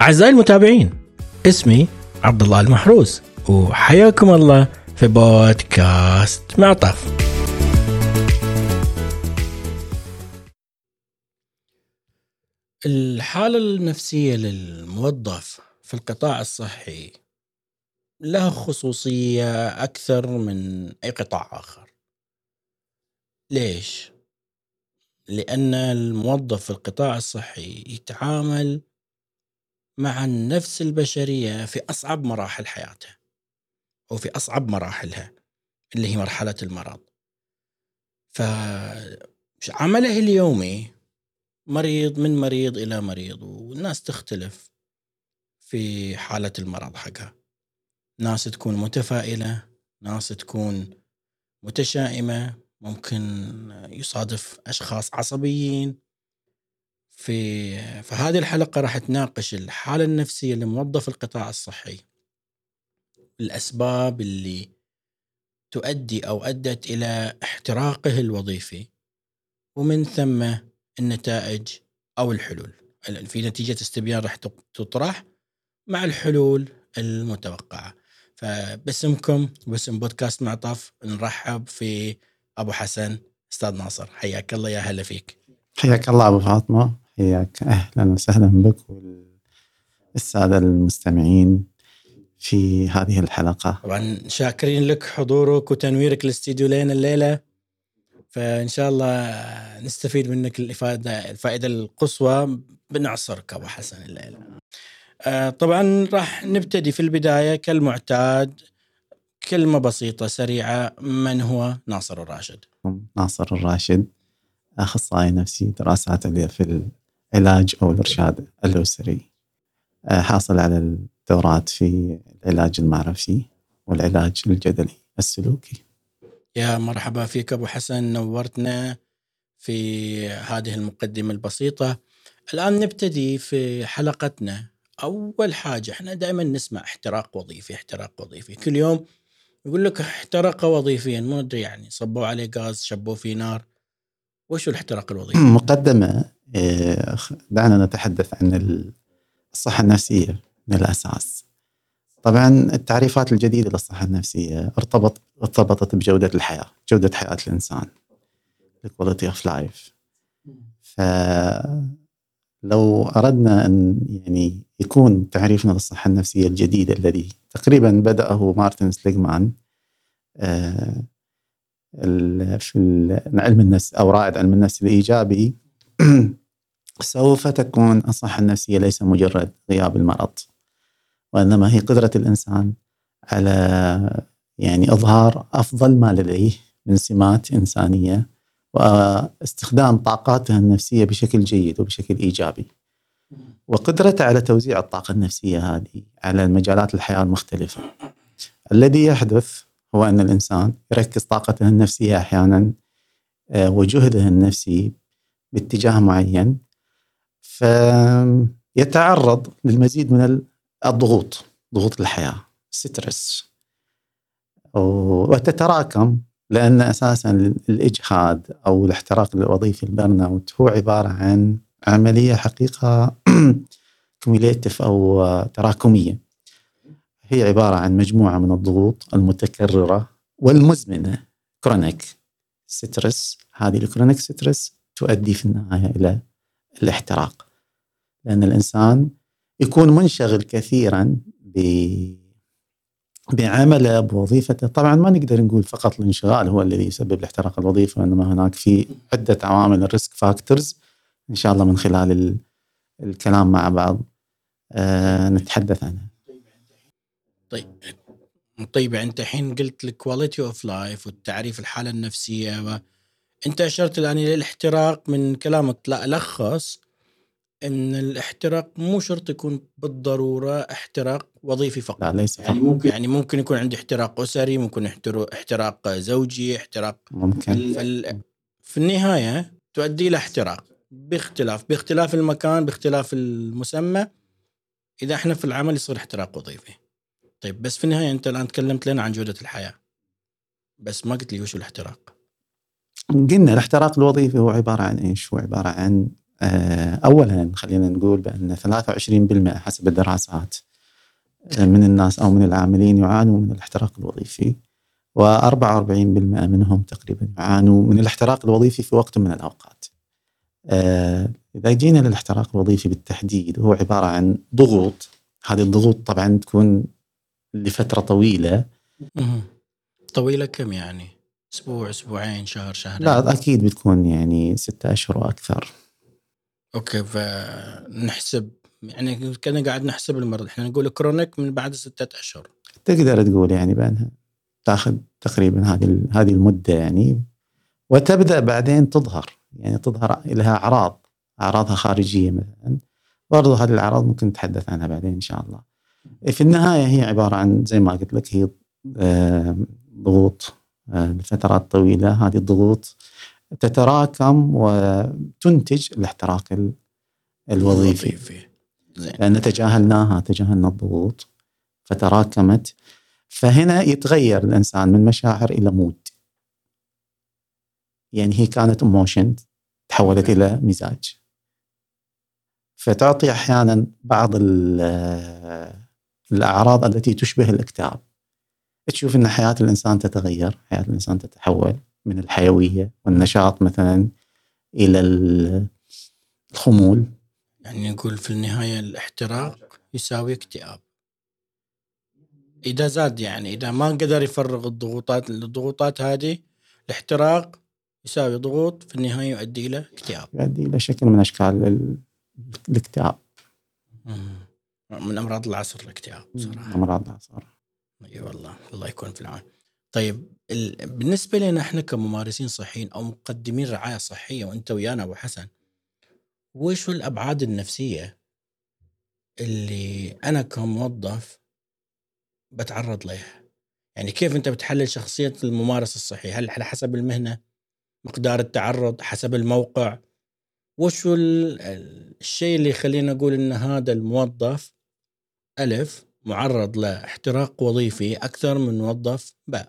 أعزائي المتابعين اسمي عبد الله المحروس وحياكم الله في بودكاست معطف الحالة النفسية للموظف في القطاع الصحي لها خصوصية أكثر من أي قطاع آخر ليش؟ لأن الموظف في القطاع الصحي يتعامل مع النفس البشرية في أصعب مراحل حياتها أو في أصعب مراحلها اللي هي مرحلة المرض. فعمله اليومي مريض من مريض إلى مريض والناس تختلف في حالة المرض حقها. ناس تكون متفائلة ناس تكون متشائمة ممكن يصادف أشخاص عصبيين. في فهذه الحلقة راح تناقش الحالة النفسية لموظف القطاع الصحي. الأسباب اللي تؤدي أو أدت إلى احتراقه الوظيفي ومن ثم النتائج أو الحلول. في نتيجة استبيان راح تطرح مع الحلول المتوقعة. فباسمكم باسم بودكاست معطف نرحب في أبو حسن أستاذ ناصر. حياك الله يا هلا فيك. حياك الله أبو فاطمة. حياك أهلا وسهلا بك والسادة المستمعين في هذه الحلقة. طبعا شاكرين لك حضورك وتنويرك الاستديو لنا الليلة. فإن شاء الله نستفيد منك الإفادة الفائدة القصوى بنعصرك أبو حسن الليلة. آه، طبعا راح نبتدي في البداية كالمعتاد كلمة بسيطة سريعة. من هو؟ ناصر الراشد؟ ناصر الراشد أخصائي نفسي دراسات في العلاج أو الإرشاد الأسري. آه، حاصل على الدورات في العلاج المعرفي والعلاج الجدلي السلوكي. يا مرحبا فيك أبو حسن. نورتنا في هذه المقدمة البسيطة. الآن نبتدي في حلقتنا. أول حاجة إحنا دائما نسمع احتراق وظيفي احتراق وظيفي. كل يوم يقول لك احترق وظيفيا ما أدري يعني صبوا عليه غاز شبوا فيه نار. وش الاحتراق الوظيفي؟ مقدمة إيه، دعنا نتحدث عن الصحة النفسية من الأساس طبعا التعريفات الجديدة للصحة النفسية ارتبط ارتبطت بجودة الحياة جودة حياة الإنسان quality of life فلو أردنا أن يعني يكون تعريفنا للصحة النفسية الجديد الذي تقريبا بدأه مارتن سليغمان آه، في علم النفس أو رائد علم النفس الإيجابي سوف تكون الصحة النفسية ليس مجرد غياب المرض وإنما هي قدرة الإنسان على يعني إظهار أفضل ما لديه من سمات إنسانية واستخدام طاقاته النفسية بشكل جيد وبشكل إيجابي. وقدرته على توزيع الطاقة النفسية هذه على مجالات الحياة المختلفة. الذي يحدث هو أن الإنسان يركز طاقته النفسية أحيانا آه، وجهده النفسي باتجاه معين فيتعرض للمزيد من الضغوط ضغوط الحياة stress وتتراكم لأن أساسا الإجهاد أو الاحتراق الوظيفي ال burnout هو عبارة عن عملية حقيقة cumulative أو تراكمية. هي عبارة عن مجموعة من الضغوط المتكررة والمزمنة. chronic stress هذه ال chronic stress تؤدي في النهاية إلى الاحتراق. لأن الإنسان يكون منشغل كثيرا ب بعمله بوظيفته. طبعا ما نقدر نقول فقط الانشغال هو الذي يسبب الاحتراق الوظيفي وإنما هناك في عدة عوامل ال risk factors إن شاء الله من خلال الكلام مع بعض آه نتحدث عنها. طيب طيب انت الحين قلت ال quality of life والتعريف الحالة النفسية و... انت أشرت الآن إلى الاحتراق من كلامك. لا ألخص إن الاحتراق مو شرط يكون بالضرورة احتراق وظيفي فقط. لا ليس يعني ممكن يعني ممكن يكون عندي احتراق أسري ممكن احتراق زوجي احتراق ممكن. فال... في النهاية تؤدي إلى احتراق باختلاف باختلاف المكان باختلاف المسمى. إذا إحنا في العمل يصير احتراق وظيفي. طيب بس في النهاية أنت الآن تكلمت لنا عن جودة الحياة بس ما قلت لي وش الاحتراق قلنا الاحتراق الوظيفي هو عبارة عن إيش؟ هو عبارة عن آه، اولا خلينا نقول بأن 23% حسب الدراسات آه، من الناس أو من العاملين يعانوا من الاحتراق الوظيفي و44% منهم تقريبا يعانوا من الاحتراق الوظيفي في وقت من الأوقات. آه، إذا جينا للاحتراق الوظيفي بالتحديد هو عبارة عن ضغوط هذه الضغوط طبعا تكون لفترة طويلة. طويلة كم يعني؟ أسبوع أسبوعين شهر شهرين؟ لا أكيد بتكون يعني ستة أشهر وأكثر. okay فنحسب يعني كنا قاعد نحسب المرض. إحنا نقول chronic من بعد ستة أشهر. تقدر تقول يعني بانها تاخذ تقريبا هذه هذه المدة يعني. وتبدأ بعدين تظهر. يعني تظهر لها أعراض أعراضها خارجية مثلا. برضو هذه الأعراض ممكن نتحدث عنها بعدين إن شاء الله. في النهاية هي عبارة عن زي ما قلت لك هي آه، ضغوط آه، لفترات طويلة. هذه الضغوط تتراكم وتنتج الاحتراق الوظيفي. لأن تجاهلناها تجاهلنا الضغوط فتراكمت. فهنا يتغير الإنسان من مشاعر إلى mood. يعني هي كانت emotion تحولت إلى مزاج. فتعطي أحيانا بعض الأعراض التي تشبه الاكتئاب. تشوف إن حياة الإنسان تتغير حياة الإنسان تتحول من الحيوية والنشاط مثلا إلى الخمول. يعني نقول في النهاية الاحتراق يساوي اكتئاب. إذا زاد يعني إذا ما قدر يفرغ الضغوطات الضغوطات هذه الاحتراق يساوي ضغوط في النهاية يؤدي إلى اكتئاب. يؤدي إلى شكل من أشكال الاكتئاب. من أمراض العصر الاكتئاب صراحة أمراض العصر. إي والله الله يكون في العون. طيب بالنسبة لنا إحنا كممارسين صحيين أو مقدمين رعاية صحية وأنت ويانا أبو حسن وش الأبعاد النفسية اللي أنا كموظف بتعرض لها يعني كيف أنت بتحلل شخصية الممارس الصحي هل على حسب المهنة مقدار التعرض حسب الموقع؟ وش الشيء اللي يخلينا نقول إن هذا الموظف ألف معرض لاحتراق وظيفي أكثر من موظف باء.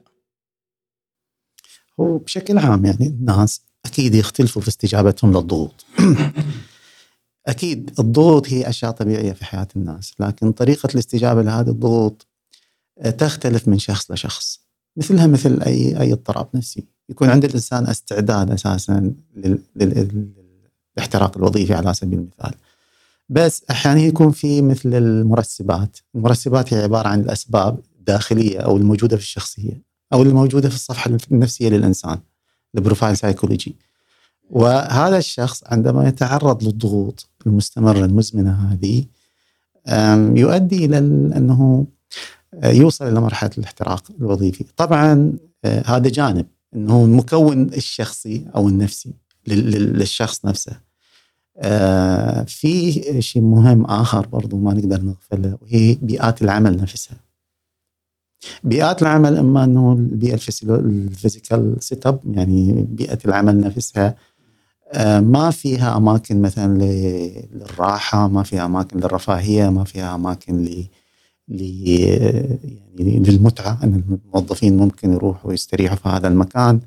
هو بشكل عام يعني الناس أكيد يختلفوا في استجابتهم للضغوط. أكيد الضغوط هي أشياء طبيعية في حياة الناس لكن طريقة الاستجابة لهذه الضغوط تختلف من شخص لشخص. مثلها مثل أي أي اضطراب نفسي. يكون عند الإنسان استعداد أساسا للاحتراق الوظيفي على سبيل المثال. بس أحيانا يكون في مثل المرسبات. المرسبات هي عبارة عن الأسباب الداخلية أو الموجودة في الشخصية أو الموجودة في الصفحة النفسية للإنسان ال profile psychology. وهذا الشخص عندما يتعرض للضغوط المستمرة المزمنة هذه يؤدي إلى أنه يوصل إلى مرحلة الاحتراق الوظيفي. طبعا آه، هذا جانب إنه المكون الشخصي أو النفسي للشخص نفسه. في شيء مهم آخر برضو ما نقدر نغفله وهي بيئات العمل نفسها. بيئات العمل إما إنه البيئة ال physical setup يعني بيئة العمل نفسها آه، ما فيها أماكن مثلا للراحة ما فيها أماكن للرفاهية ما فيها أماكن ل يعني للمتعة إن الموظفين ممكن يروحوا يستريحوا في هذا المكان.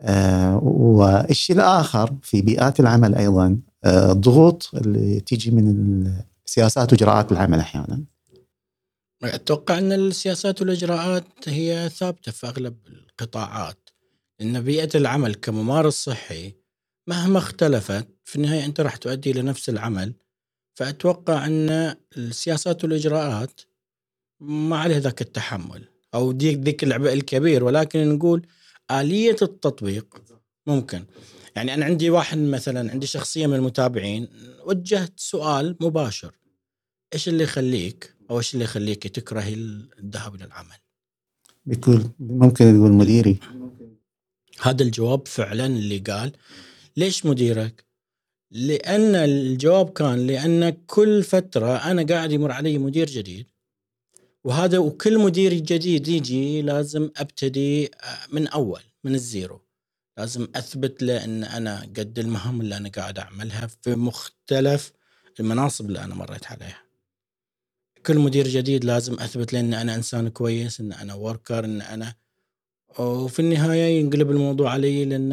آه، والشيء الآخر في بيئات العمل أيضا الضغوط اللي تيجي من سياسات وإجراءات العمل أحيانا. أتوقع أن السياسات والإجراءات هي ثابتة في أغلب القطاعات ان بيئة العمل كممارس صحي مهما اختلفت في النهاية أنت راح تؤدي إلى نفس العمل. فأتوقع أن السياسات والإجراءات ما عليه ذاك التحمل أو ديك العبء الكبير ولكن نقول آلية التطبيق ممكن. يعني أنا عندي واحد مثلا عندي شخصية من المتابعين وجهت سؤال مباشر إيش اللي يخليك أو إيش اللي يخليك تكره الذهاب إلى العمل؟ بيقول ممكن تقول مديري هذا الجواب فعلا اللي قال ليش مديرك؟ لأن الجواب كان لأن كل فترة أنا قاعد يمر علي مدير جديد وهذا وكل مدير جديد يجي لازم أبتدي آه، من أول من الزيرو لازم أثبت له إن أنا قد المهام اللي أنا قاعد أعملها في مختلف المناصب اللي أنا مريت عليها. كل مدير جديد لازم أثبت له إن أنا إنسان كويس إن أنا وركر إن أنا وفي النهاية ينقلب الموضوع علي لأن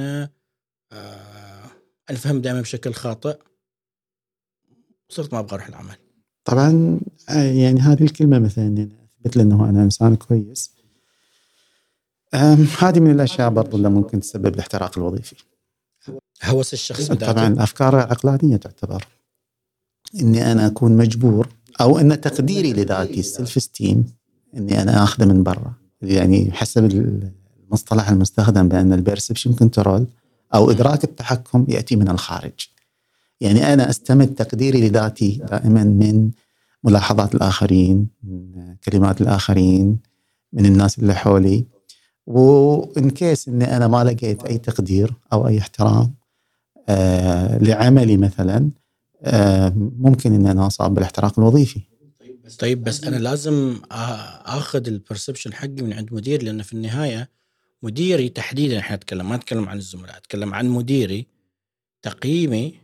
آه أنا فهم دائما بشكل خاطئ. صرت ما أبغى أروح العمل. طبعا يعني هذه الكلمة مثلا أثبت لي إنه أنا إنسان كويس هذه من الأشياء برضو اللي ممكن تسبب الاحتراق الوظيفي. هوس الشخص بذاته. طبعا الافكار العقلانيه تعتبر. إني أنا أكون مجبور أو إن تقديري لذاتي ال self-esteem إني أنا آخذه من برا. يعني حسب المصطلح المستخدم بأن ال perception control أو إدراك التحكم يأتي من الخارج. يعني أنا أستمد تقديري لذاتي دائما من ملاحظات الآخرين من كلمات الآخرين من الناس اللي حولي. و in case إني أنا ما لقيت أي تقدير أو أي احترام آه لعملي مثلا آه ممكن ان أنا أصاب بالاحتراق الوظيفي. طيب بس أنا لازم آخذ البرسبشن حقي من عند مدير لأن في النهاية مديري تحديدا إحنا نتكلم ما نتكلم عن الزملاء أتكلم عن مديري تقييمي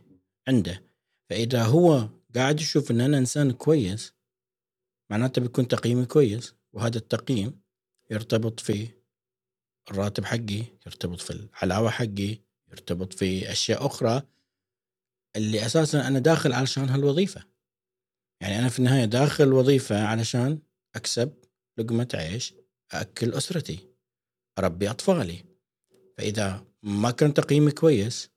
عنده. فإذا هو قاعد يشوف إن أنا إنسان كويس معناته بيكون تقييمي كويس وهذا التقييم يرتبط في الراتب حقي يرتبط في العلاوة حقي يرتبط في أشياء أخرى اللي أساسا أنا داخل علشان هالوظيفة. يعني أنا في النهاية داخل الوظيفه علشان أكسب لقمة عيش اكل أسرتي أربي أطفالي. فإذا ما كان تقييمي كويس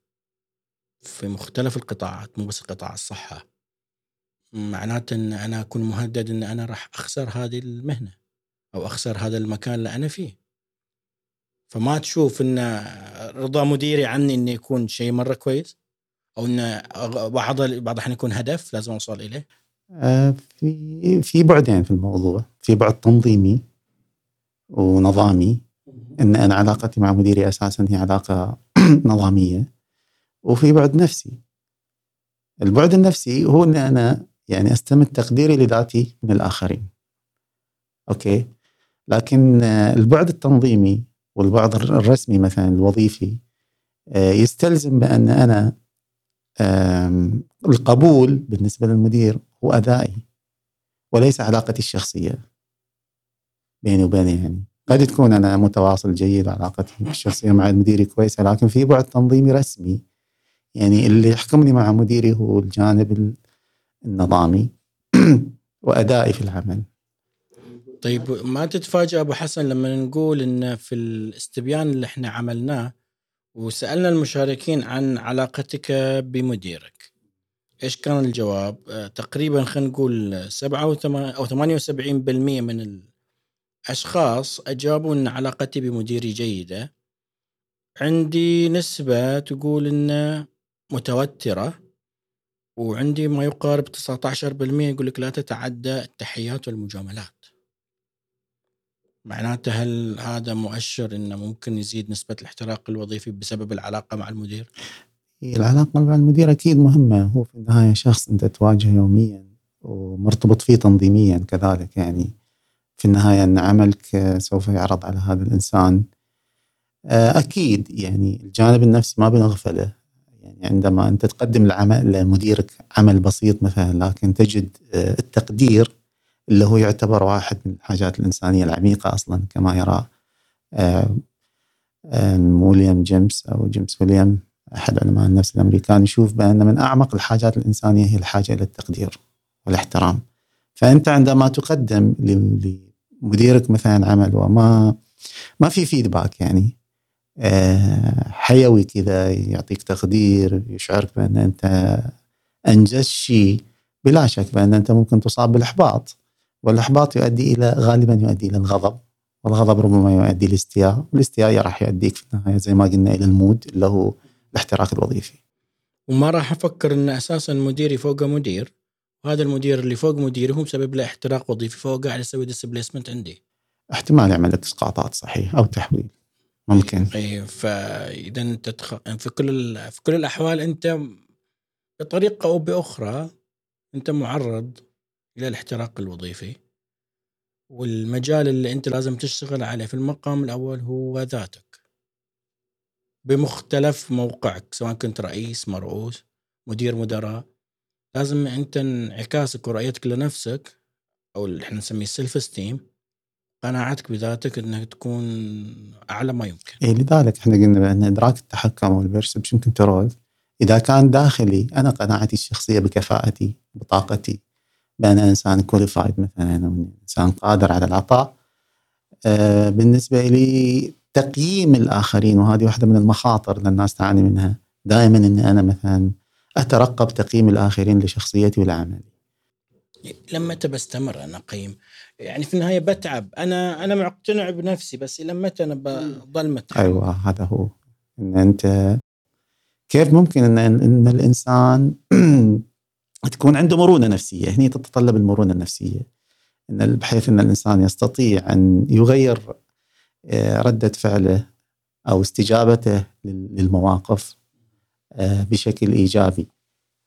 في مختلف القطاعات مو بس قطاع الصحة معناته إن أنا أكون مهدد إن أنا راح أخسر هذه المهنة أو أخسر هذا المكان اللي أنا فيه. فما تشوف إن رضا مديري عني إنه يكون شيء مرة كويس أو انه أغ- بعض بعض الأحيان يكون هدف لازم أوصل إليه. آه في في بعدين في الموضوع في بعد تنظيمي ونظامي إن أنا علاقتي مع مديري أساسا هي علاقة نظامية. وفي بعد نفسي. البعد النفسي هو إن أنا يعني أستمد تقديري لذاتي من الآخرين. أوكي؟ لكن آه، البعد التنظيمي والبعد الر- الرسمي مثلا الوظيفي آه، يستلزم بأن أنا آم، القبول بالنسبة للمدير هو أدائي وليس علاقتي الشخصية بيني وبينه يعني. قد تكون أنا متواصل جيد وعلاقتي الشخصية مع مديري كويسة لكن في بعد تنظيمي رسمي يعني اللي يحكمني مع مديري هو الجانب ال- النظامي وأدائي في العمل. طيب ما تتفاجأ أبو حسن لما نقول إن في الاستبيان اللي إحنا عملناه وسألنا المشاركين عن علاقتك بمديرك إيش كان الجواب؟ آه، تقريبا خلينا نقول 7 أو 78% من الأشخاص أجابوا إن علاقتي بمديري جيدة عندي نسبة تقول إن متوترة وعندي ما يقارب 19% يقول لك لا تتعدى التحيات والمجاملات معناته هل هذا مؤشر إنه ممكن يزيد نسبة الاحتراق الوظيفي بسبب العلاقة مع المدير؟ العلاقة مع المدير أكيد مهمة. هو في النهاية شخص أنت تواجهه يوميا ومرتبط فيه تنظيميا كذلك. يعني في النهاية أن عملك سوف يعرض على هذا الإنسان. آه، أكيد يعني الجانب النفسي ما بنغفله. يعني عندما أنت تقدم العمل لمديرك عمل بسيط مثلا لكن تجد آه، التقدير اللي هو يعتبر واحد من الحاجات الإنسانية العميقة أصلا كما يرى آه، آه، ويليام جيمس أو جيمس ويليام أحد علماء النفس الأمريكان يشوف بأن من أعمق الحاجات الإنسانية هي الحاجة إلى التقدير والاحترام. فأنت عندما تقدم لمديرك مثلا عمل وما ما في feedback يعني آه، حيوي كذا يعطيك تقدير يشعرك بأن أنت أنجزت شيء بلا شك بأن أنت ممكن تصاب بالإحباط والأحباط يؤدي إلى غالبا يؤدي إلى الغضب. والغضب ربما يؤدي الاستياء والاستياء راح يؤديك في النهاية زي ما قلنا إلى ال mood اللي هو الاحتراق الوظيفي. وما راح أفكر إن أساسا مديري فوق مدير. وهذا المدير اللي فوق مديري هو مسبب له احتراق وظيفي فهو قاعد يسوي displacement عندي. احتمال يعمل لك إسقاطات صحيح أو تحويل. ممكن. إي فاذا أنت تخ... في كل ال... في كل الأحوال أنت بطريقة أو بأخرى أنت معرض إلى الاحتراق الوظيفي. والمجال اللي أنت لازم تشتغل عليه في المقام الأول هو ذاتك. بمختلف موقعك سواء كنت رئيس مرؤوس مدير مدراء لازم أنت انعكاسك ورؤيتك لنفسك أو اللي إحنا نسميه ال self-esteem قناعتك بذاتك انك تكون أعلى ما يمكن. إيه لذلك إحنا قلنا بأن إدراك التحكم وال perception control إذا كان داخلي أنا قناعتي الشخصية بكفاءتي بطاقتي بان إنسان qualified مثلا أو إنسان قادر على العطاء. آه، بالنسبة لي تقييم الآخرين وهذه واحدة من المخاطر اللي الناس تعاني منها. دائما إني أنا مثلا أترقب تقييم الآخرين لشخصيتي ولعملي. لما متى بستمر أنا أقيم؟ يعني في النهاية بتعب. أنا أنا مقتنع بنفسي بس إلى متى أنا بضل متعب؟ أيوه هذا هو. إن أنت كيف ممكن ان إن الإنسان تكون عنده مرونة نفسية. هني تتطلب المرونة النفسية. إن بحيث إن الإنسان يستطيع أن يغير آه، ردة فعله أو استجابته للمواقف آه، بشكل إيجابي.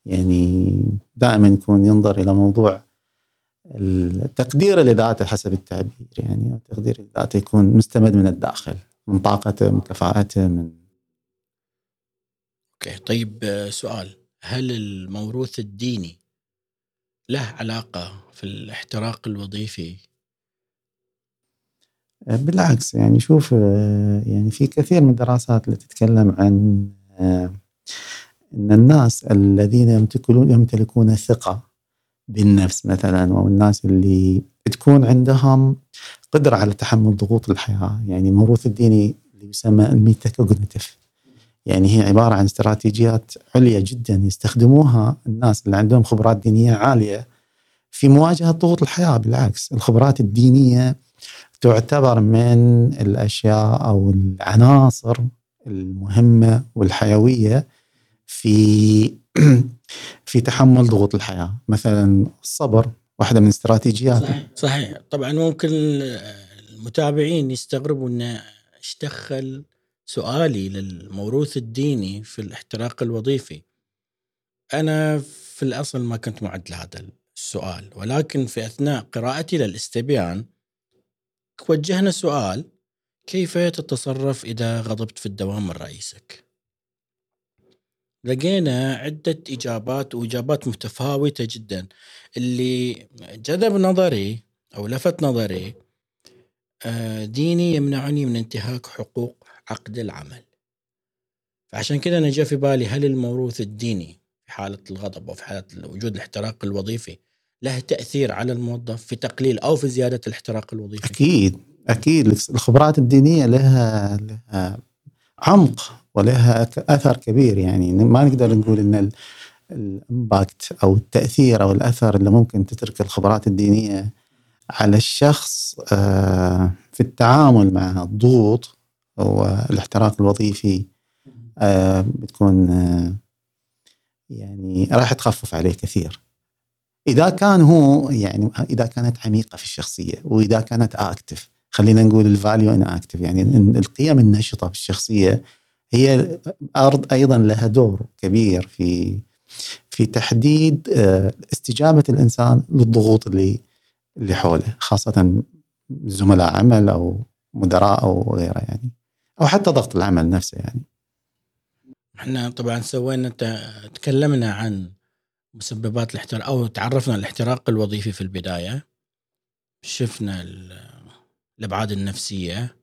يعني دائما يكون ينظر إلى موضوع التقدير لذاته حسب التعبير يعني التقدير لذاته يكون مستمد من الداخل من طاقته من كفاءته من أوكي طيب آه، سؤال. هل الموروث الديني له علاقة في الاحتراق الوظيفي؟ آه، بالعكس يعني شوف آه، يعني في كثير من الدراسات اللي تتكلم عن إن الناس الذين يمتلكون يمتلكون الثقة بالنفس مثلا أو الناس اللي تكون عندهم قدرة على تحمل ضغوط الحياة يعني الموروث الديني اللي يسمى الميتاكوجنيتيف يعني هي عبارة عن استراتيجيات عليا جدا يستخدموها الناس اللي عندهم خبرات دينية عالية في مواجهة ضغوط الحياة. بالعكس الخبرات الدينية تعتبر من الأشياء أو العناصر المهمة والحيوية في في تحمل ضغوط الحياة. مثلا الصبر واحدة من استراتيجيات. صحيح, صحيح. طبعا ممكن المتابعين يستغربوا إن إيش دخل سؤالي للموروث الديني في الاحتراق الوظيفي. أنا في الأصل ما كنت معد لهذا السؤال ولكن في أثناء قراءتي للإستبيان وجهنا سؤال كيف تتصرف إذا غضبت في الدوام من رئيسك؟ لقينا عدة إجابات وإجابات متفاوتة جدا اللي جذب نظري أو لفت نظري آه، ديني يمنعني من انتهاك حقوق عقد العمل. فعشان كذا أنا جاء في بالي هل الموروث الديني في حالة الغضب أو في حالة وجود الاحتراق الوظيفي له تأثير على الموظف في تقليل أو في زيادة الاحتراق الوظيفي؟ أكيد أكيد. الخبرات الدينية لها, لها عمق ولها أثر كبير. يعني ما نقدر نقول إن الإمباكت أو التأثير أو الأثر اللي ممكن تترك الخبرات الدينية على الشخص آه، في التعامل مع الضغوط والاحتراق الوظيفي آه، بتكون آه، يعني راح تخفف عليه كثير. إذا كان هو يعني إذا كانت عميقة في الشخصية وإذا كانت active خلينا نقول ال value ان active يعني القيم النشطة في الشخصية هي أرض أيضا لها دور كبير في في تحديد آه، استجابة الإنسان للضغوط اللي اللي حوله خاصة زملاء عمل أو مدراء أو غيره يعني. أو حتى ضغط العمل نفسه يعني. إحنا طبعا سوينا تكلمنا عن مسببات الاحتراق أو تعرفنا على الاحتراق الوظيفي في البداية. شفنا الأبعاد النفسية.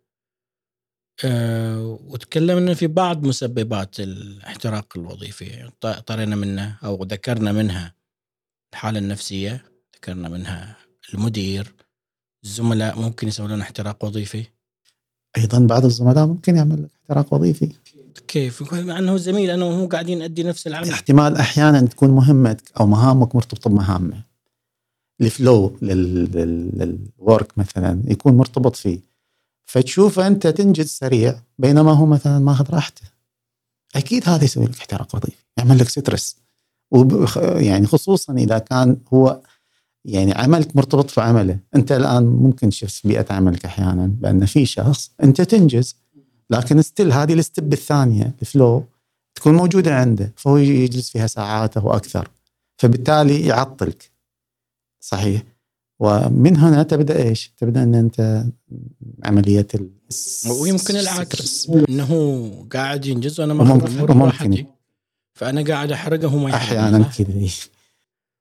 أه وتكلمنا في بعض مسببات الاحتراق الوظيفي. طرينا منها أو ذكرنا منها الحالة النفسية ذكرنا منها المدير الزملاء ممكن يسوون لنا احتراق وظيفي. أيضا بعض الزملاء ممكن يعمل لك احتراق وظيفي. كيف؟ مع أنه زميل أنا وهو قاعدين نأدي نفس العمل. احتمال أحيانا تكون مهمتك أو مهامك مرتبطة بمهامه. ال flow لل work مثلا يكون مرتبط فيه. فتشوفه أنت تنجز سريع بينما هو مثلا ماخذ راحته. أكيد هذا يسوي لك احتراق وظيفي يعمل لك stress يعني خصوصا إذا كان هو يعني عملك مرتبط في عمله. أنت الآن ممكن تشوف بيئة عملك أحيانا بأن في شخص أنت تنجز لكن still هذه ال step الثانية ال flow تكون موجودة عنده فهو يجلس فيها ساعات وأكثر. فبالتالي يعطلك. صحيح. ومن هنا تبدأ إيش؟ تبدأ إن أنت عملية ويمكن العكس. إنه قاعد ينجز وأنا ما ممكن, ممكن فأنا قاعد أحرقه وما أحيانا كذا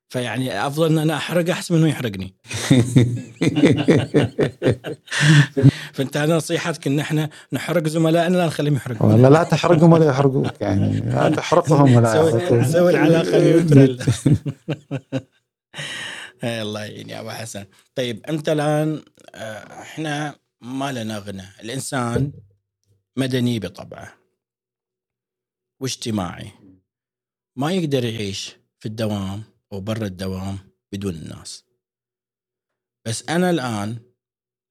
فيعني أفضل إن أنا أحرق أحسن من إنه يحرقني. فأنت هذا نصيحتك إن إحنا نحرق زملائنا لا نخليهم يحرقون والله لا تحرقهم ولا يحرقوك يعني. لا تحرقهم ولا يحرقوك. سوي العلاقة نيوترال إيه، الله يعين يا أبو حسن. طيب أنت الآن آه، إحنا ما لنا غنى. الإنسان مدني بطبعه. واجتماعي. ما يقدر يعيش في الدوام. أو برا الدوام بدون الناس. بس أنا الآن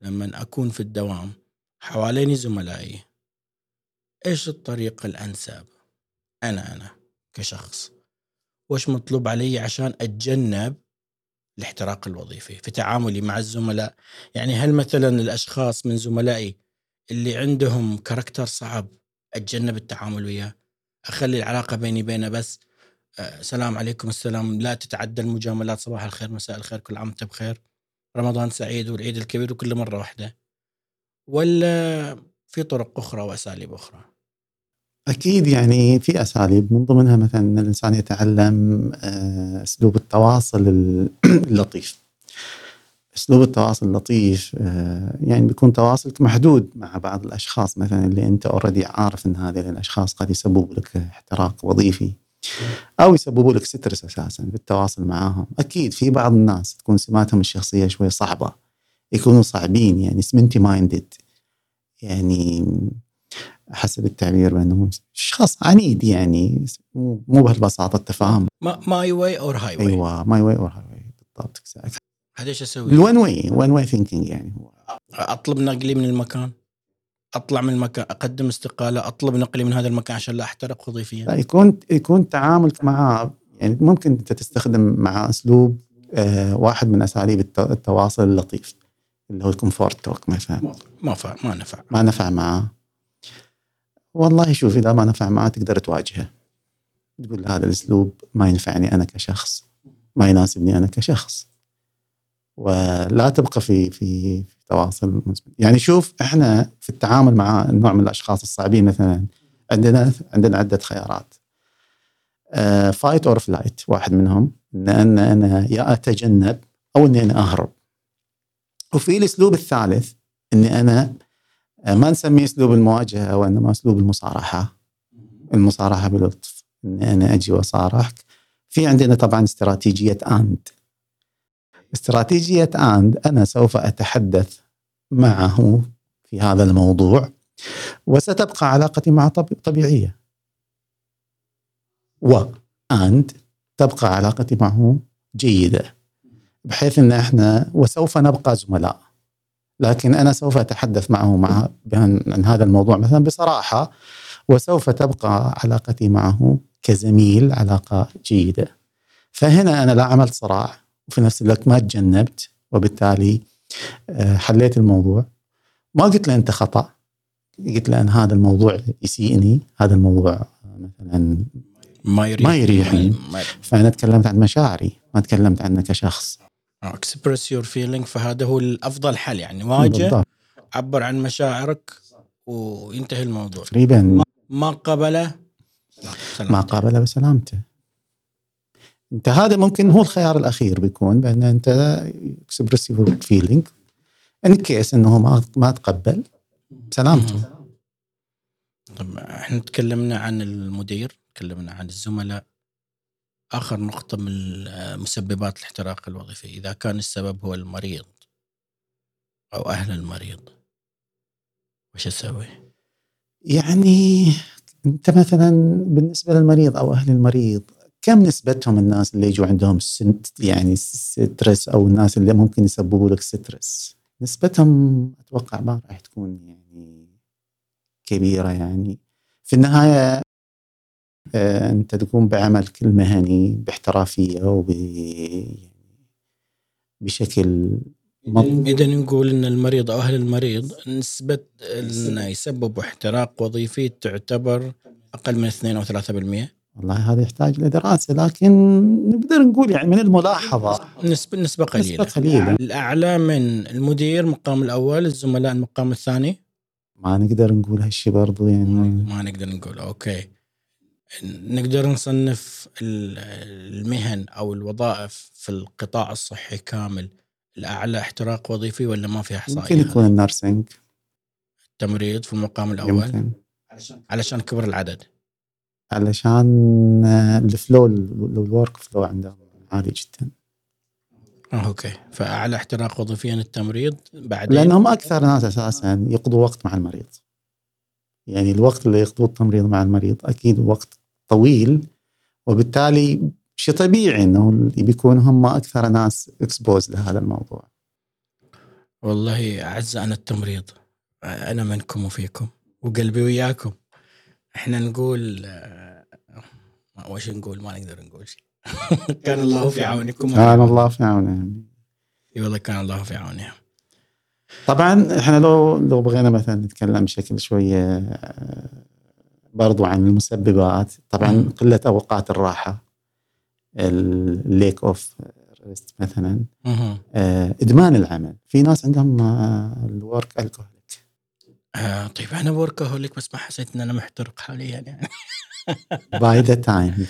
لما أكون في الدوام حواليني زملائي إيش الطريقة الأنسب؟ أنا أنا كشخص. وش مطلوب علي عشان أتجنب الاحتراق الوظيفي في تعاملي مع الزملاء؟ يعني هل مثلا الأشخاص من زملائي اللي عندهم كاركتر صعب أتجنب التعامل وياه؟ أخلي العلاقة بيني وبينه بس سلام عليكم السلام. لا تتعدى المجاملات صباح الخير مساء الخير كل عام بخير. رمضان سعيد والعيد الكبير وكل مرة واحدة. ولا في طرق أخرى وأساليب أخرى؟ أكيد يعني في أساليب. من ضمنها مثلا إن الإنسان يتعلم آه، أسلوب التواصل ال- اللطيف. أسلوب التواصل اللطيف آه، يعني بيكون تواصلك محدود مع بعض الأشخاص. مثلا اللي أنت already عارف إن هذه الأشخاص قد يسببوا لك احتراق وظيفي. أو يسببوا لك stress أساسا بالتواصل معاهم. أكيد في بعض الناس تكون سماتهم الشخصية شوي صعبة. يكونوا صعبين يعني cemented minded يعني حسب التعبير بانه شخص عنيد يعني مو مو بهالبساطة التفاهم my way or highway أيوه my way or highway بالضبط هذا إيش أسوي؟ ال one way one way thinking يعني هو. أطلب نقلي من المكان؟ أطلع من المكان أقدم استقالة أطلب نقلي من هذا المكان عشان لا أحترق وظيفيا. لا يكون يكون تعاملك معاه يعني ممكن أنت تستخدم مع أسلوب آه واحد من أساليب الت- التواصل اللطيف اللي هو ال comfort talk مثلا ما فا ما نفع. ما نفع معاه والله شوف إذا ما نفع معاه تقدر تواجهه. تقول له هذا الأسلوب ما ينفعني أنا كشخص ما يناسبني أنا كشخص. ولا تبقى في في في تواصل مزمن. يعني شوف إحنا في التعامل مع النوع من الأشخاص الصعبين مثلا عندنا عندنا عدة خيارات. fight or flight واحد منهم ان أنا أنا يا أتجنب أو إني أنا أهرب. وفي الأسلوب الثالث إني أنا آه، ما نسميه أسلوب المواجهة وإنما أسلوب المصارحة. المصارحة بلطف إني أنا أجي وأصارحك. في عندنا طبعا استراتيجية and استراتيجية and أنا سوف أتحدث معه في هذا الموضوع وستبقى علاقتي معه طب- طبيعية. و آند تبقى علاقتي معه جيدة بحيث إن إحنا وسوف نبقى زملاء. لكن أنا سوف أتحدث معه مع عن هذا الموضوع مثلا بصراحة وسوف تبقى علاقتي معه كزميل علاقة جيدة. فهنا أنا لا عملت صراع. وفي نفس الوقت ما تجنبت وبالتالي آه، حليت الموضوع. ما قلت له أنت خطأ قلت له أن هذا الموضوع يسيئني، هذا الموضوع مثلا ما يريح ما يريحني. فأنا تكلمت عن مشاعري ما تكلمت عنه كشخص. express your feeling فهذا هو الأفضل حل يعني واجه. عبر عن مشاعرك وينتهي الموضوع تقريبا ما قبله. ما قابله بسلامته انت هذا ممكن هو الخيار الأخير بيكون بأن أنت express your feeling in case إنه ما ما تقبل بسلامته طب إحنا تكلمنا عن المدير تكلمنا عن الزملاء آخر نقطة من مسببات الاحتراق الوظيفي إذا كان السبب هو المريض أو أهل المريض وش أسوي؟ يعني أنت مثلا بالنسبة للمريض أو أهل المريض كم نسبتهم الناس اللي يجوا عندهم يعني stress أو الناس اللي ممكن يسببوا لك stress نسبتهم أتوقع ما راح تكون يعني كبيرة يعني. في النهاية آه، أنت تقوم بعملك المهني باحترافية وب بشكل اذا نقول إن المريض أو أهل المريض نسبة انه يسبب احتراق وظيفي تعتبر أقل من 2 أو 3% والله هذا يحتاج لدراسة لكن نقدر نقول يعني من الملاحظة. نسبة نسبة قليلة. نسبة قليلة. الأعلى من المدير مقام الأول الزملاء المقام الثاني؟ ما نقدر نقول هالشيء برضو يعني. ما نقدر نقول أوكي. نقدر نصنف ال- المهن أو الوظائف في القطاع الصحي كامل الأعلى احتراق وظيفي ولا ما في أحصائية؟ ممكن يكون ال nursing التمريض في المقام الأول. يمكن. علشان كبر العدد. علشان آه، ال flow ال work flow عندهم عالي جدا. أوكي. فأعلى احتراق وظيفيا التمريض بعدين؟ لأنهم أكثر ناس أساسا يقضوا وقت مع المريض. يعني الوقت اللي يقضوه التمريض مع المريض أكيد وقت طويل وبالتالي شيء طبيعي إنه بيكون هم أكثر ناس اكسبوز لهذا الموضوع. والله اعز أنا التمريض أنا منكم وفيكم وقلبي وياكم. إحنا نقول آه، ما وش نقول؟ ما نقدر نقول شيء. كان الله في عونكم. كان الله في عونهم إي والله كان الله في عونهم طبعا إحنا لو لو بغينا مثلا نتكلم بشكل شوية آه، برضو عن المسببات طبعا. قلة أوقات الراحة ال lack of rest مثلا. آه، إدمان العمل. في ناس عندهم ال workaholic آه طيب أنا workaholic بس ما حسيت إن أنا محترق حاليا يعني. باي ذا تايم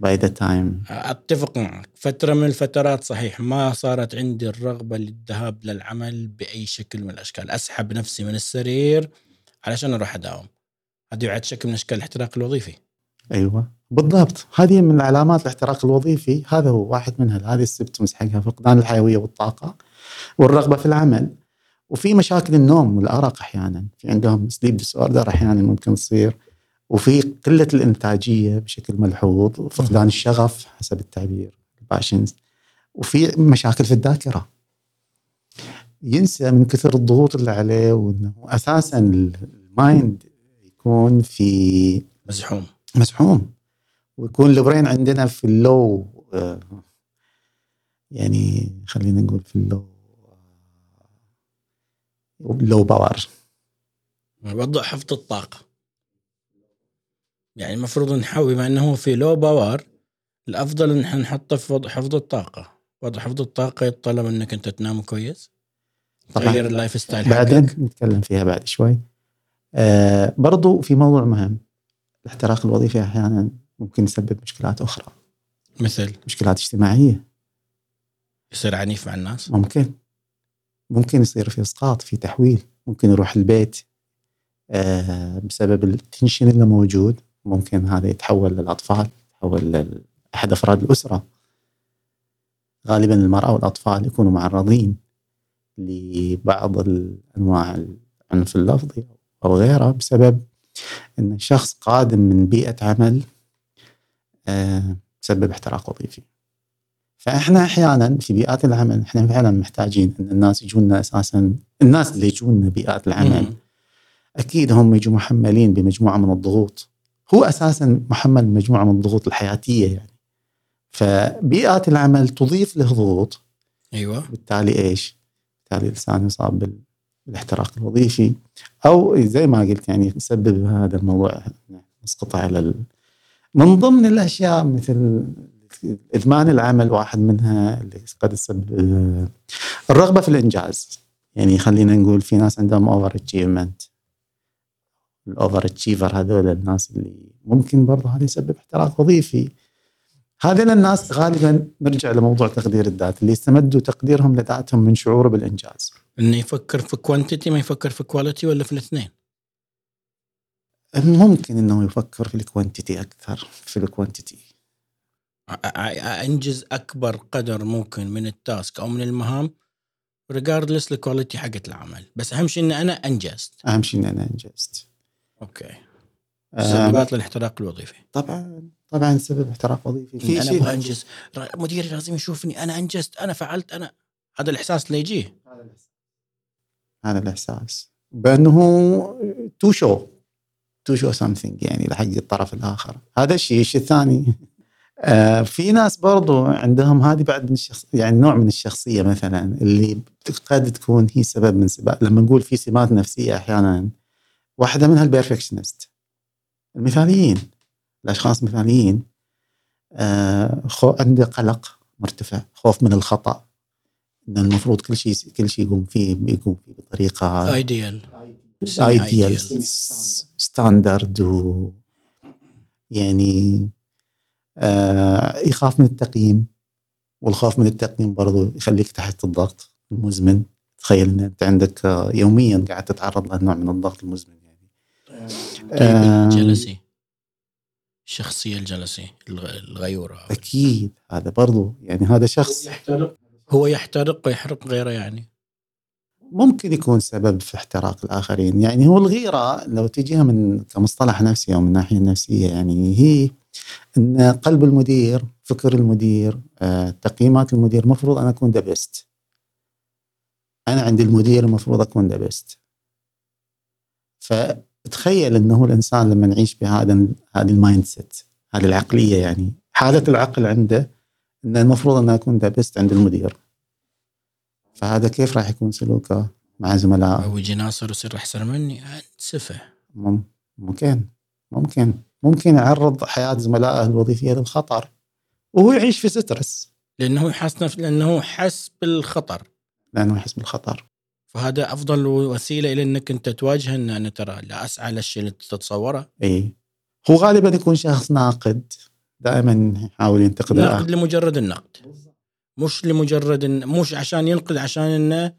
باي ذا تايم أتفق معك. فترة من الفترات صحيح ما صارت عندي الرغبة للذهاب للعمل بأي شكل من الأشكال. أسحب نفسي من السرير علشان أروح أداوم. هذا يعد شكل من أشكال الاحتراق الوظيفي. أيوه بالضبط. هذه من علامات الاحتراق الوظيفي. هذا هو واحد منها. هذه ال symptoms حقها فقدان الحيوية والطاقة والرغبة في العمل. وفي مشاكل النوم والأرق أحيانا. في عندهم sleep disorder أحيانا ممكن تصير. وفي قلة الإنتاجية بشكل ملحوظ فقدان الشغف حسب التعبير ال passion وفي مشاكل في الذاكرة. ينسى من كثر الضغوط اللي عليه وإنه أساسا ال mind يكون في مزحوم. مزحوم. ويكون ال brain عندنا في ال low آه، يعني خلينا نقول في ال low. low power. وضع حفظ الطاقة. يعني المفروض نحاول بما إنه في low power الأفضل إن إحنا نحطه في وضع حفظ الطاقة. وضع حفظ الطاقة يتطلب إنك أنت تنام كويس. تغير ال lifestyle بعدين حقك نتكلم فيها بعد شوي. آه برضو في موضوع مهم. الاحتراق الوظيفي أحيانا ممكن يسبب مشكلات أخرى. مثل؟ مشكلات اجتماعية. يصير عنيف مع الناس؟ ممكن. ممكن يصير في اسقاط في تحويل ممكن يروح البيت آه بسبب ال tension اللي موجود ممكن هذا يتحول للأطفال يتحول لاحد أفراد الأسرة غالبا المرأة والأطفال يكونوا معرضين لبعض الأنواع العنف اللفظي أو غيره بسبب إن الشخص قادم من بيئة عمل آه، تسبب احتراق وظيفي. فاحنا أحيانا في بيئات العمل إحنا فعلا محتاجين ان الناس يجونا أساسا الناس اللي يجونا بيئات العمل. مم. أكيد هم يجوا محملين بمجموعة من الضغوط. هو أساسا محمل بمجموعه من الضغوط الحياتية يعني. فبيئات العمل تضيف له ضغوط. أيوه. بالتالي إيش؟ بالتالي الإنسان يصاب بال- بالاحتراق الوظيفي. أو زي ما قلت يعني يسبب هذا الموضوع نسقط على ال... من ضمن الأشياء مثل إدمان العمل واحد منها اللي قد تسبب الرغبة في الإنجاز. يعني خلينا نقول في ناس عندهم over achievement ال over achiever هذول الناس اللي ممكن برضه هذا يسبب احتراق وظيفي. هذول الناس غالبا نرجع لموضوع تقدير الذات اللي يستمدوا تقديرهم لذاتهم من شعوره بالإنجاز. إنه يفكر في quantity ما يفكر في quality ولا في الاثنين؟ ممكن إنه يفكر في ال quantity أكثر في ال quantity انجز اكبر قدر ممكن من ال task أو من المهام regardless ال quality حقت العمل بس اهم شيء ان أنا انجزت اهم شيء ان أنا انجزت okay سببات الاحتراق الوظيفي طبعا طبعا سبب احتراق وظيفي إن أنا شيء- أبغى انجز مديري لازم يشوفني أنا انجزت أنا فعلت أنا هذا الاحساس اللي يجيه هذا الاحساس بانه to show to show something يعني لحق الطرف الآخر هذا الشيء الشيء الثاني في ناس برضو عندهم هذه بعد من الشخص يعني نوع من الشخصية مثلا اللي قد تكون هي سبب من سبب لما نقول في سمات نفسية أحيانا واحدة منها ال perfectionist المثاليين. الأشخاص المثاليين آه خو- عنده قلق مرتفع خوف من الخطأ. ان المفروض كل شيء كل شيء يقوم فيه يقوم فيه بطريقة ideal ideal standard و يعني آه يخاف من التقييم والخوف من التقييم برضو يخليك تحت الضغط المزمن. تخيل إن أنت عندك آه، يوميا قاعد تتعرض لنوع من الضغط المزمن يعني. آه الجلسي الشخصية الجلسي الغيورة. أكيد هذا برضو يعني هذا شخص يحترق. هو يحترق ويحرق غيره يعني. ممكن يكون سبب في احتراق الآخرين. يعني هو الغيرة لو تجيها من كمصطلح نفسي أو من الناحيه النفسيه يعني هي إن قلب المدير فكر المدير آه، تقييمات المدير المفروض أنا أكون the best أنا عند المدير المفروض أكون the best فتخيل إنه الإنسان لما يعيش بهذا هذه ال mindset هذه العقلية يعني. حالة العقل عنده ان المفروض أن أكون the best عند المدير. فهذا كيف راح يكون سلوكه مع زملائه؟ هو يجي ناصر ويصير أحسن مني. سفه ممكن. ممكن. ممكن يعرض حياة زملائه الوظيفية للخطر وهو يعيش في سترس. لأنه يحس لأنه حس بالخطر. لأنه يحس بالخطر. فهذا أفضل وسيلة إلى إنك أنت تواجه إن أنا ترى لا أسعى للشيء اللي تتصوره. اي هو غالبا يكون شخص ناقد دائما يحاول ينتقد ناقد لمجرد النقد. مش لمجرد إن مش عشان ينقد عشان إنه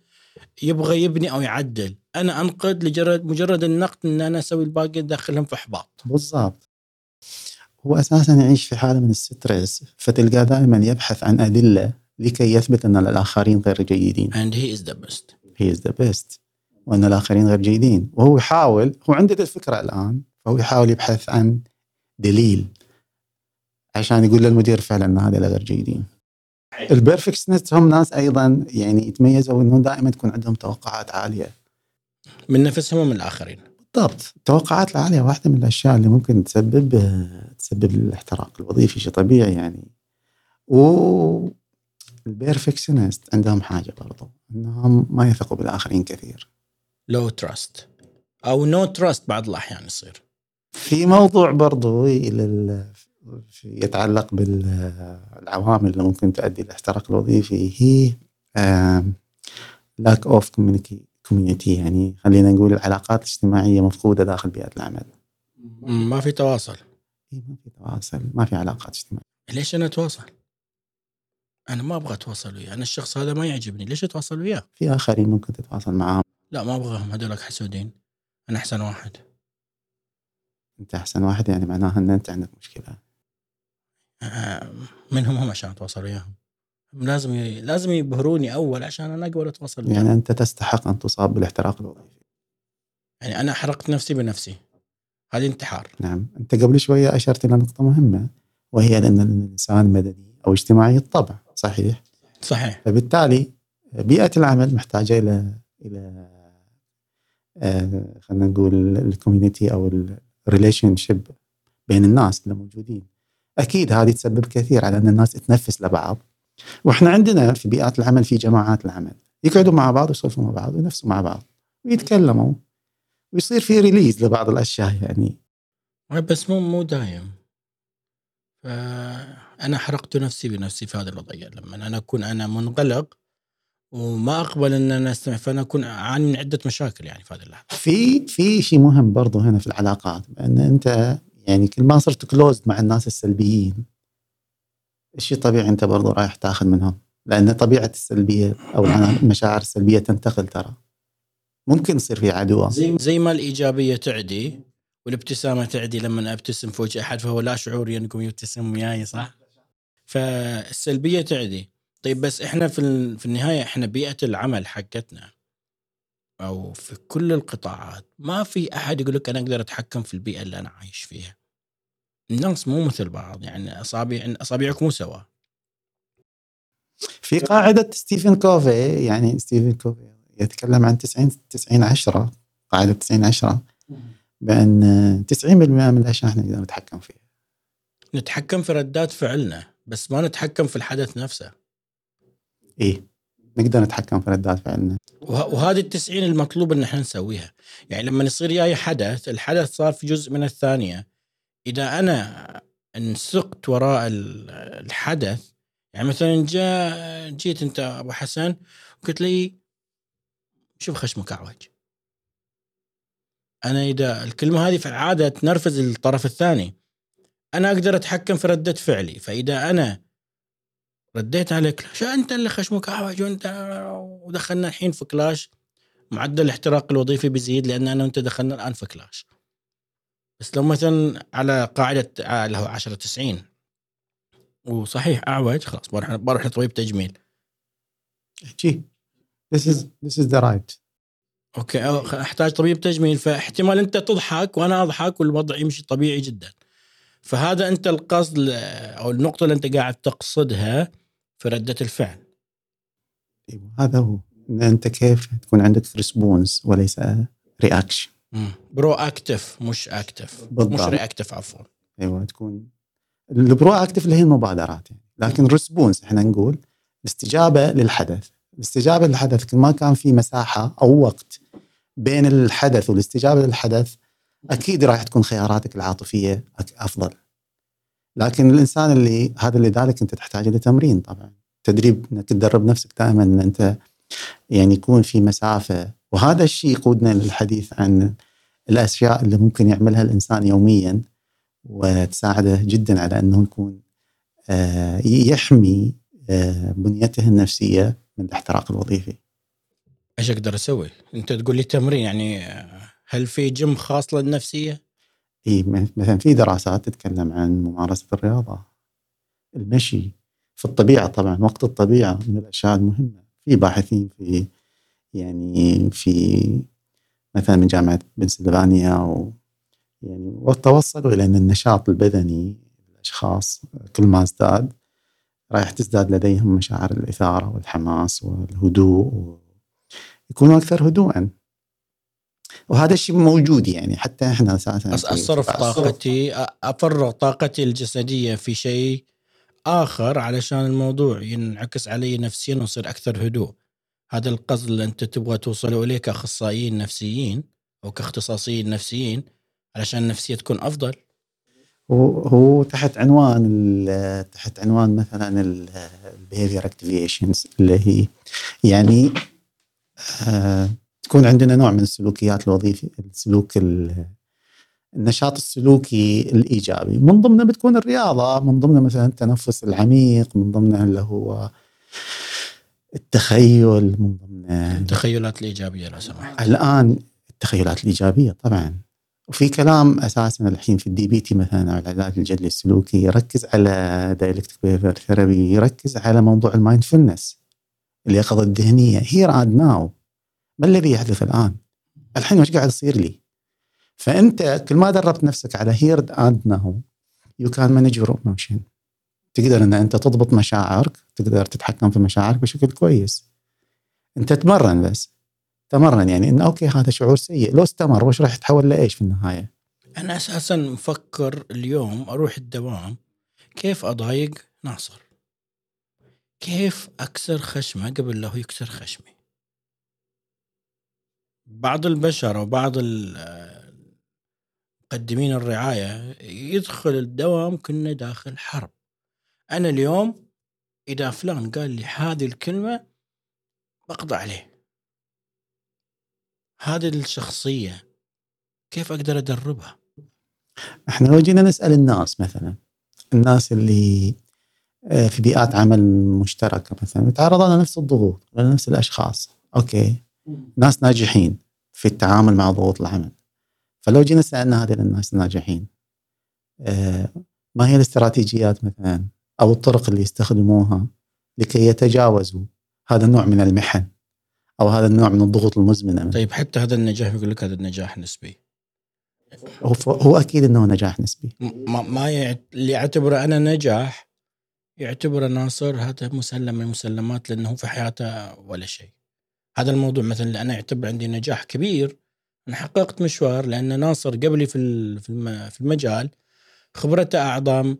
يبغى يبني أو يعدل. أنا أنقد لجرد مجرد النقد إن أنا أسوي الباقي داخلهم في إحباط. بالضبط. هو أساسا يعيش في حالة من الستريس فتلقاه دائما يبحث عن أدلة لكي يثبت أن الآخرين غير جيدين. And he is the best. He is the best. وأن الآخرين غير جيدين. وهو يحاول هو عنده الفكرة الآن فهو يحاول يبحث عن دليل عشان يقول للمدير فعلا إن هذا غير جيدين. ال perfectionist هم ناس أيضا يعني يتميزوا انه دائما تكون عندهم توقعات عالية. من نفسهم ومن الآخرين. بالضبط. التوقعات العالية واحدة من الأشياء اللي ممكن تسبب تسبب الاحتراق الوظيفي شيء طبيعي يعني. و ال perfectionist عندهم حاجة برضو إنهم ما يثقوا بالآخرين كثير. low trust أو no no trust بعض الأحيان يصير. في موضوع برضو يتعلق بالعوامل اللي ممكن تؤدي الاحتراق الوظيفي هي lack of community يعني خلينا نقول العلاقات الاجتماعية مفقودة داخل بيئة العمل ما في تواصل. ما في تواصل ما في علاقات اجتماعية. ليش أنا أتواصل؟ أنا ما أبغى أتواصل وياه. أنا الشخص هذا ما يعجبني. ليش أتواصل وياه؟ في آخرين ممكن تتواصل معاهم. لا ما أبغاهم. هذولك حسودين. أنا أحسن واحد. أنت أحسن واحد يعني معناها إن أنت عندك مشكلة. منهم هم عشان أتواصل وياهم. لازم ي... لازم يبهروني أول عشان أنا أقدر أتواصل يعني أنت تستحق أن تصاب بالاحتراق الوظيفي. يعني أنا حرقت نفسي بنفسي. هذه انتحار. نعم. أنت قبل شوية أشرت إلى نقطة مهمة وهي ان الإنسان مدني أو اجتماعي الطبع صحيح؟ صحيح. فبالتالي بيئة العمل محتاجة إلى إلى آه خلينا نقول ال community أو ال relationship بين الناس اللي موجودين. أكيد هذه تسبب كثير على أن الناس تنفس لبعض. وإحنا عندنا في بيئات العمل في جماعات العمل يقعدوا مع بعض ويسولفوا مع بعض وينفسوا مع بعض ويتكلموا ويصير في release لبعض الأشياء يعني. بس مو مو دايم. فأنا حرقت نفسي بنفسي في هذه الوضعية. لما أنا أكون أنا منغلق وما أقبل إن أنا أستمع فأنا أكون أعاني من عدة مشاكل يعني في هذه اللحظة. في في شيء مهم برضو هنا في العلاقات ان أنت يعني كل ما صرت كلوزد مع الناس السلبيين الشيء طبيعي أنت برضو رايح تاخذ منهم لأن طبيعة السلبية أو المشاعر السلبية تنتقل ترى. ممكن يصير في عدوى. زي زي ما الإيجابية تعدي والابتسامة تعدي لما أبتسم في وجه أحد فهو لا شعوري انكم يبتسم وياي صح؟ فالسلبية تعدي. طيب بس إحنا في في النهاية إحنا بيئة العمل حقتنا أو في كل القطاعات ما في أحد يقول لك أنا أقدر أتحكم في البيئة اللي أنا عايش فيها. الناس مو مثل بعض يعني اصابع اصابعك مو سوا. في قاعدة ستيفن كوفي يعني ستيفن كوفي يتكلم عن 90 90 10 قاعدة 90 10 بأن 90% من الأشياء إحنا نقدر نتحكم فيها. نتحكم في ردات فعلنا بس ما نتحكم في الحدث نفسه. إيه نقدر نتحكم في ردات فعلنا. وهذه التسعين المطلوب إن إحنا نسويها. يعني لما يصير جاي حدث الحدث صار في جزء من الثانية. إذا أنا انسقت وراء الحدث يعني مثلا جاء جيت أنت أبو حسن وقلت لي شوف خشمك اعوج أنا إذا الكلمة هذه في العادة تنرفز الطرف الثاني. أنا أقدر أتحكم في ردة فعلي. فإذا أنا رديت على كلاش أنت اللي خشمك اعوج وانت ودخلنا الحين في كلاش. معدل الاحتراق الوظيفي بيزيد لأن أنا وأنت دخلنا الآن في كلاش. بس لو مثلا على قاعدة اللي هو 10 90 وصحيح أعوج خلاص بروح بروح لطبيب تجميل. جي. This is this is the right. okay أحتاج طبيب تجميل. فاحتمال أنت تضحك وأنا أضحك والوضع يمشي طبيعي جدا. فهذا أنت القصد أو النقطة اللي أنت قاعد تقصدها في ردة الفعل. إيوه هذا هو. ان أنت كيف تكون عندك response وليس reaction proactive مش active. مش reactive عفوا. أيوه تكون ال proactive اللي هي المبادرات يعني. لكن response إحنا نقول الاستجابة للحدث. الاستجابة للحدث كل ما كان في مساحة أو وقت بين الحدث والاستجابة للحدث أكيد راح تكون خياراتك العاطفية أفضل. لكن الإنسان اللي هذا اللي ذلك أنت تحتاج إلى تمرين طبعا. تدريب إنك تدرب نفسك دائما إن أنت يعني يكون في مسافة وهذا الشيء يقودنا للحديث عن الأشياء اللي ممكن يعملها الإنسان يوميا وتساعده جدا على أنه يكون آه، يحمي آه، بنيته النفسية من الاحتراق الوظيفي. إيش أقدر أسوي؟ أنت تقول لي تمرين يعني هل في جيم خاص للنفسية؟ إي مثلا في دراسات تتكلم عن ممارسة الرياضة المشي في الطبيعة طبعا وقت الطبيعة من الأشياء المهمة في باحثين في يعني في مثلا من جامعة بنسلفانيا و يعني وتوصلوا إلى أن النشاط البدني الاشخاص كل ما ازداد راح تزداد لديهم مشاعر الإثارة والحماس والهدوء يكونوا أكثر هدوءا. وهذا الشيء موجود يعني حتى إحنا أساسا اصرف طاقتي أفرغ طاقتي الجسدية في شيء آخر علشان الموضوع ينعكس علي نفسيا واصير أكثر هدوء. هذا القصد اللي أنت تبغى توصل إليه كأخصائيين نفسيين أو كاختصاصيين نفسيين علشان النفسية تكون أفضل. هو هو تحت عنوان تحت عنوان مثلا ال behavior activations اللي هي يعني آه تكون عندنا نوع من السلوكيات الوظيفي السلوك النشاط السلوكي الإيجابي. من ضمنه بتكون الرياضة من ضمنه مثلا التنفس العميق من ضمنه اللي هو التخيل من ضمنه التخيلات الإيجابية لو سمحت. الآن التخيلات الإيجابية طبعا. وفي كلام أساسا الحين في ال DBT مثلا أو العلاج الجدلي السلوكي يركز على dialectic behavior therapy يركز على موضوع ال mindfulness اليقظة الذهنية. here and now ما الذي يحدث الآن؟ الحين وش قاعد يصير لي؟ فأنت كل ما دربت نفسك على here and now you can manage your emotion تقدر إن أنت تضبط مشاعرك تقدر تتحكم في مشاعرك بشكل كويس أنت تمرن بس تمرن يعني انه أوكي هذا شعور سيء لو استمر وش راح يتحول لإيش في النهاية؟ أنا أساسا مفكر اليوم أروح الدوام كيف أضايق ناصر؟ كيف أكسر خشمه قبل لا هو يكسر خشمي؟ بعض البشر أو بعض مقدمين الرعاية يدخل الدوام كنا داخل حرب. أنا اليوم إذا فلان قال لي هذه الكلمة بقضى عليه. هذه الشخصية كيف أقدر أدربها؟ إحنا لو جينا نسأل الناس مثلا الناس اللي آه، في بيئات عمل مشتركة مثلا يتعرضون لنفس الضغوط لنفس الأشخاص. أوكي. ناس ناجحين في التعامل مع ضغوط العمل. فلو جينا سألنا هذه الناس الناجحين آه، ما هي الاستراتيجيات مثلا؟ أو الطرق اللي يستخدموها لكي يتجاوزوا هذا النوع من المحن أو هذا النوع من الضغوط المزمنة. طيب حتى هذا النجاح يقول لك هذا النجاح نسبي. هو هو أكيد إنه نجاح نسبي. ما, ما اللي يعتبره أنا نجاح يعتبره ناصر هذا مسلم من المسلمات لأنه في حياته ولا شيء. هذا الموضوع مثلا اللي أنا اعتبر عندي نجاح كبير. أنا حققت مشوار لأن ناصر قبلي في في المجال خبرته أعظم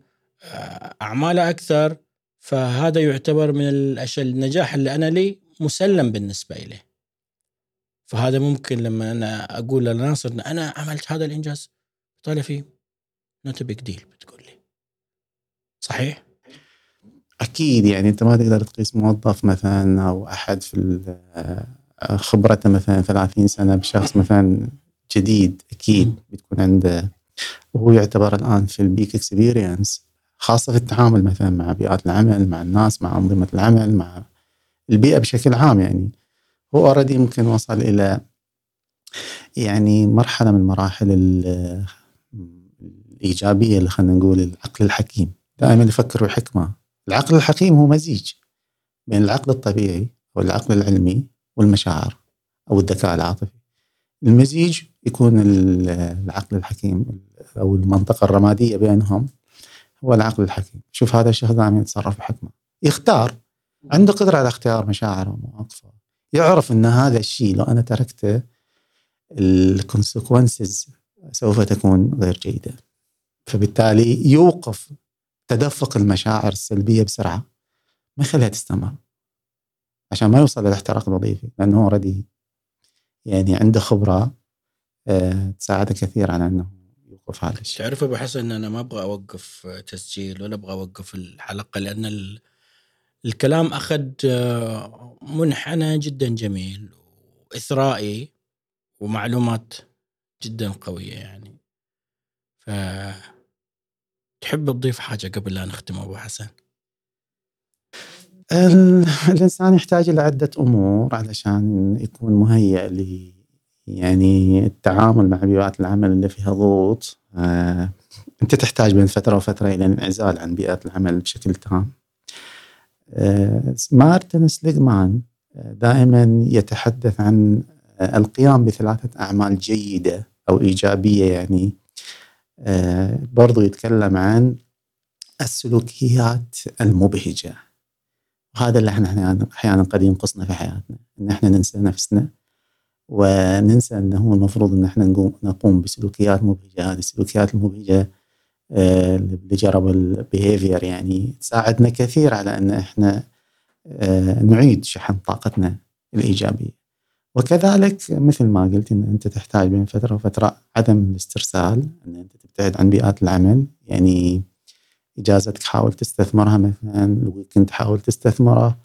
أعماله أكثر فهذا يعتبر من الاشياء النجاح اللي أنا لي مسلم بالنسبة إليه. فهذا ممكن لما أنا أقول لناصر أنا عملت هذا الإنجاز طالع فيه not big deal بتقول لي. صحيح؟ أكيد يعني أنت ما تقدر تقيس موظف مثلا أو أحد في خبرته مثلا 30 سنة بشخص مثلا جديد أكيد بتكون عنده وهو يعتبر الآن في ال peak experience خاصة في التعامل مثلا مع بيئات العمل مع الناس مع أنظمة العمل مع البيئة بشكل عام يعني. هو already يمكن وصل إلى يعني مرحلة من مراحل الإيجابية اللي خلينا نقول العقل الحكيم. دائما يفكر بحكمة. العقل الحكيم هو مزيج بين العقل الطبيعي أو العقل العلمي والمشاعر أو الذكاء العاطفي. المزيج يكون العقل الحكيم أو المنطقة الرمادية بينهم هو العقل الحكيم. شوف هذا الشخص دائما يتصرف بحكمه. يختار. عنده قدرة على اختيار مشاعره ومواقفه. يعرف إن هذا الشيء لو أنا تركته ال consequences سوف تكون غير جيدة. فبالتالي يوقف تدفق المشاعر السلبية بسرعة. ما يخليها تستمر. عشان ما يوصل للاحتراق الوظيفي لأنه already يعني عنده خبرة أه تساعده كثير على إنه يوقف هذا الشيء. تعرف أبو حسن أنا ما أبغى أوقف تسجيل ولا أبغى أوقف الحلقة لأن الكلام أخذ منحنى جدا جميل وإثرائي ومعلومات جدا قوية يعني. ف تحب تضيف حاجة قبل لا نختم أبو حسن؟ الإنسان يحتاج إلى عدة أمور علشان يكون مهيئ ل يعني التعامل مع بيئات العمل اللي فيها ضغوط آه، أنت تحتاج بين فترة وفترة إلى الانعزال عن بيئة العمل بشكل تام. آه، مارتن سليغمان آه، دائما يتحدث عن القيام بثلاثة أعمال جيدة أو إيجابية يعني. برضو يتكلم عن السلوكيات المبهجة. وهذا اللي إحنا أحيانا قد ينقصنا في حياتنا. إن إحنا ننسى نفسنا. وننسى أنه هو المفروض أن إحنا نقوم بسلوكيات مبهجة. هذه السلوكيات المبهجة آه، اللي جربوا ال behavior يعني تساعدنا كثير على أن إحنا آه، نعيد شحن طاقتنا الإيجابية. وكذلك مثل ما قلت إن أنت تحتاج بين فترة وفترة عدم الاسترسال أن أنت تبتعد عن بيئات العمل. يعني إجازتك حاول تستثمرها مثلا ال weekend حاول تستثمره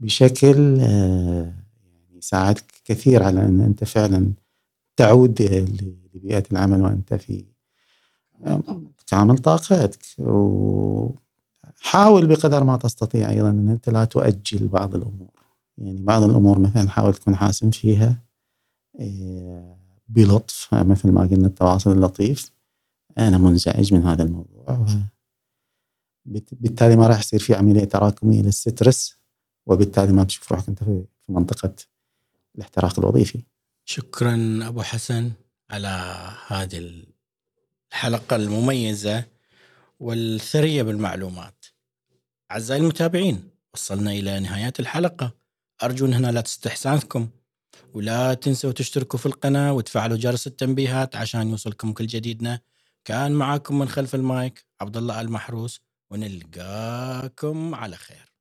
بشكل آه، يساعدك كثير على أن أنت فعلا تعود لبيئة العمل وأنت في كامل طاقتك وحاول بقدر ما تستطيع أيضا أن أنت لا تؤجل بعض الأمور. يعني بعض الأمور مثلا حاول تكون حاسم فيها آه، بلطف مثل ما قلنا التواصل اللطيف. أنا منزعج من هذا الموضوع بالتالي ما راح يصير في عملية تراكمية للسترس وبالتالي ما تشوف روحك أنت في منطقة الاحتراق الوظيفي. شكرا أبو حسن على هذه الحلقة المميزة والثرية بالمعلومات. أعزائي المتابعين وصلنا إلى نهاية الحلقة أرجو انها لا تستحسانكم ولا تنسوا تشتركوا في القناة وتفعلوا جرس التنبيهات عشان يوصلكم كل جديدنا. كان معاكم من خلف المايك عبد الله المحروس ونلقاكم على خير